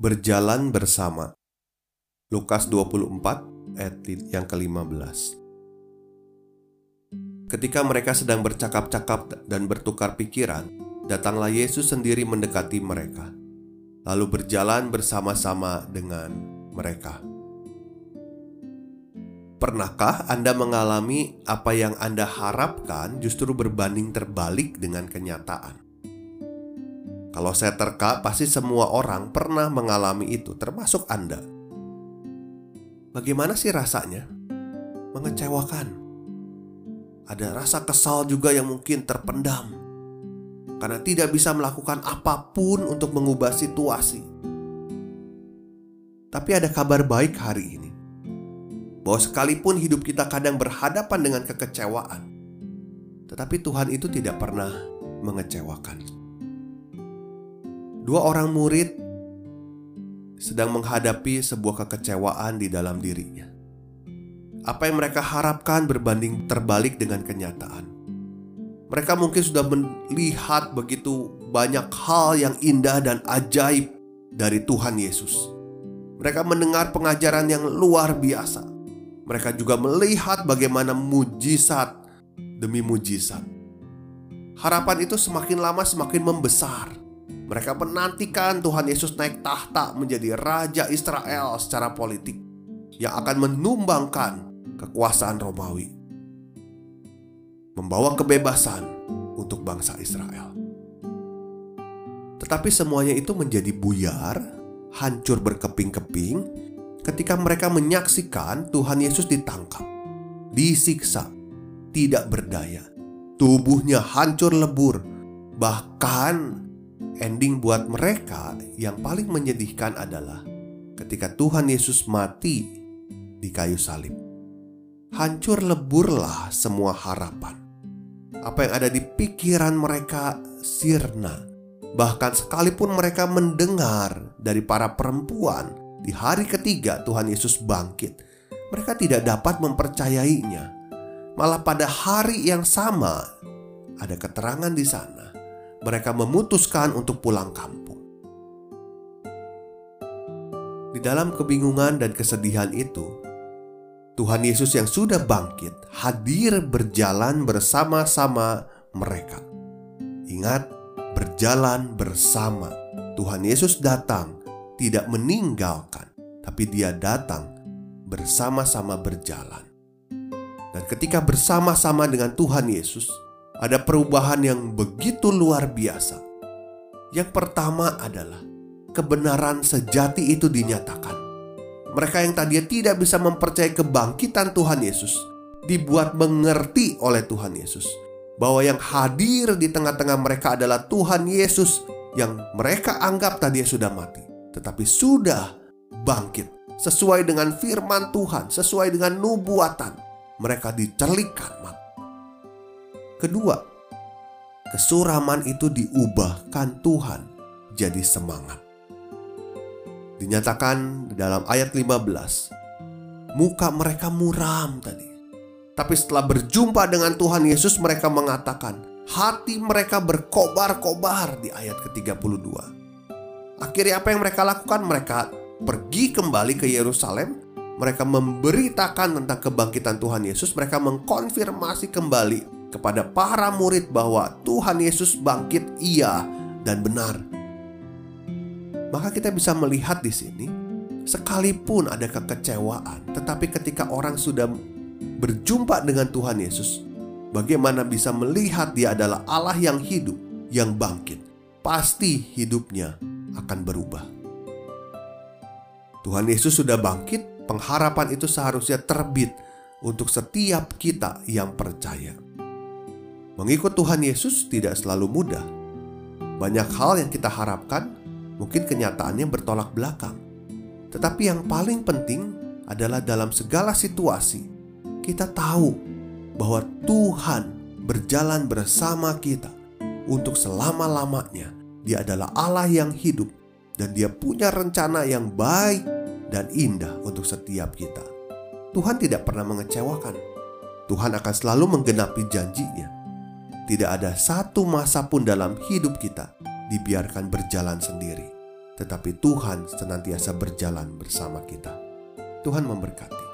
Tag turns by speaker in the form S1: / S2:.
S1: Berjalan bersama. Lukas 24 ayat yang ke-15. Ketika mereka sedang bercakap-cakap dan bertukar pikiran, datanglah Yesus sendiri mendekati mereka, lalu berjalan bersama-sama dengan mereka. Pernahkah Anda mengalami apa yang Anda harapkan justru berbanding terbalik dengan kenyataan? Kalau saya terka, pasti semua orang pernah mengalami itu, termasuk Anda. Bagaimana sih rasanya? Mengecewakan. Ada rasa kesal juga yang mungkin terpendam karena tidak bisa melakukan apa pun untuk mengubah situasi. Tapi ada kabar baik hari ini bahwa sekalipun hidup kita kadang berhadapan dengan kekecewaan, tetapi Tuhan itu tidak pernah mengecewakan dua orang murid sedang menghadapi sebuah kekecewaan di dalam dirinya. Apa yang mereka harapkan berbanding terbalik dengan kenyataan. Mereka mungkin sudah melihat begitu banyak hal yang indah dan ajaib dari Tuhan Yesus. Mereka mendengar pengajaran yang luar biasa. Mereka juga melihat bagaimana mujizat demi mujizat. Harapan itu semakin lama semakin membesar mereka menantikan Tuhan Yesus naik tahta menjadi Raja Israel secara politik yang akan menumbangkan kekuasaan Romawi, membawa kebebasan untuk bangsa Israel. Tetapi semuanya itu menjadi buyar, hancur berkeping-keping ketika mereka menyaksikan Tuhan Yesus ditangkap, disiksa, tidak berdaya, tubuhnya hancur lebur, bahkan ending buat mereka yang paling menyedihkan adalah ketika Tuhan Yesus mati di kayu salib. Hancur leburlah semua harapan. Apa yang ada di pikiran mereka sirna. Bahkan sekalipun mereka mendengar dari para perempuan di hari ketiga Tuhan Yesus bangkit, mereka tidak dapat mempercayainya. Malah pada hari yang sama ada keterangan di sana mereka memutuskan untuk pulang kampung. Di dalam kebingungan dan kesedihan itu, Tuhan Yesus yang sudah bangkit hadir berjalan bersama-sama mereka. Ingat, berjalan bersama. Tuhan Yesus datang tidak meninggalkan, tapi Dia datang bersama-sama berjalan. Dan ketika bersama-sama dengan Tuhan Yesus, ada perubahan yang begitu luar biasa. Yang pertama adalah kebenaran sejati itu dinyatakan. Mereka yang tadinya tidak bisa mempercayai kebangkitan Tuhan Yesus dibuat mengerti oleh Tuhan Yesus bahwa yang hadir di tengah-tengah mereka adalah Tuhan Yesus yang mereka anggap tadinya sudah mati, tetapi sudah bangkit sesuai dengan firman Tuhan, sesuai dengan nubuatan. Mereka dicerlikan mati Kedua, kesuraman itu diubahkan Tuhan jadi semangat. Dinyatakan dalam ayat 15, muka mereka muram tadi. Tapi setelah berjumpa dengan Tuhan Yesus mereka mengatakan, hati mereka berkobar-kobar di ayat ke-32. Akhirnya apa yang mereka lakukan? Mereka pergi kembali ke Yerusalem mereka memberitakan tentang kebangkitan Tuhan Yesus, mereka mengkonfirmasi kembali kepada para murid bahwa Tuhan Yesus bangkit iya dan benar. Maka kita bisa melihat di sini, sekalipun ada kekecewaan, tetapi ketika orang sudah berjumpa dengan Tuhan Yesus, bagaimana bisa melihat Dia adalah Allah yang hidup, yang bangkit, pasti hidupnya akan berubah. Tuhan Yesus sudah bangkit, pengharapan itu seharusnya terbit untuk setiap kita yang percaya. Mengikut Tuhan Yesus tidak selalu mudah. Banyak hal yang kita harapkan, mungkin kenyataannya bertolak belakang. Tetapi yang paling penting adalah dalam segala situasi, kita tahu bahwa Tuhan berjalan bersama kita untuk selama-lamanya. Dia adalah Allah yang hidup, dan Dia punya rencana yang baik dan indah untuk setiap kita. Tuhan tidak pernah mengecewakan. Tuhan akan selalu menggenapi janjinya tidak ada satu masa pun dalam hidup kita dibiarkan berjalan sendiri, tetapi Tuhan senantiasa berjalan bersama kita. Tuhan memberkati.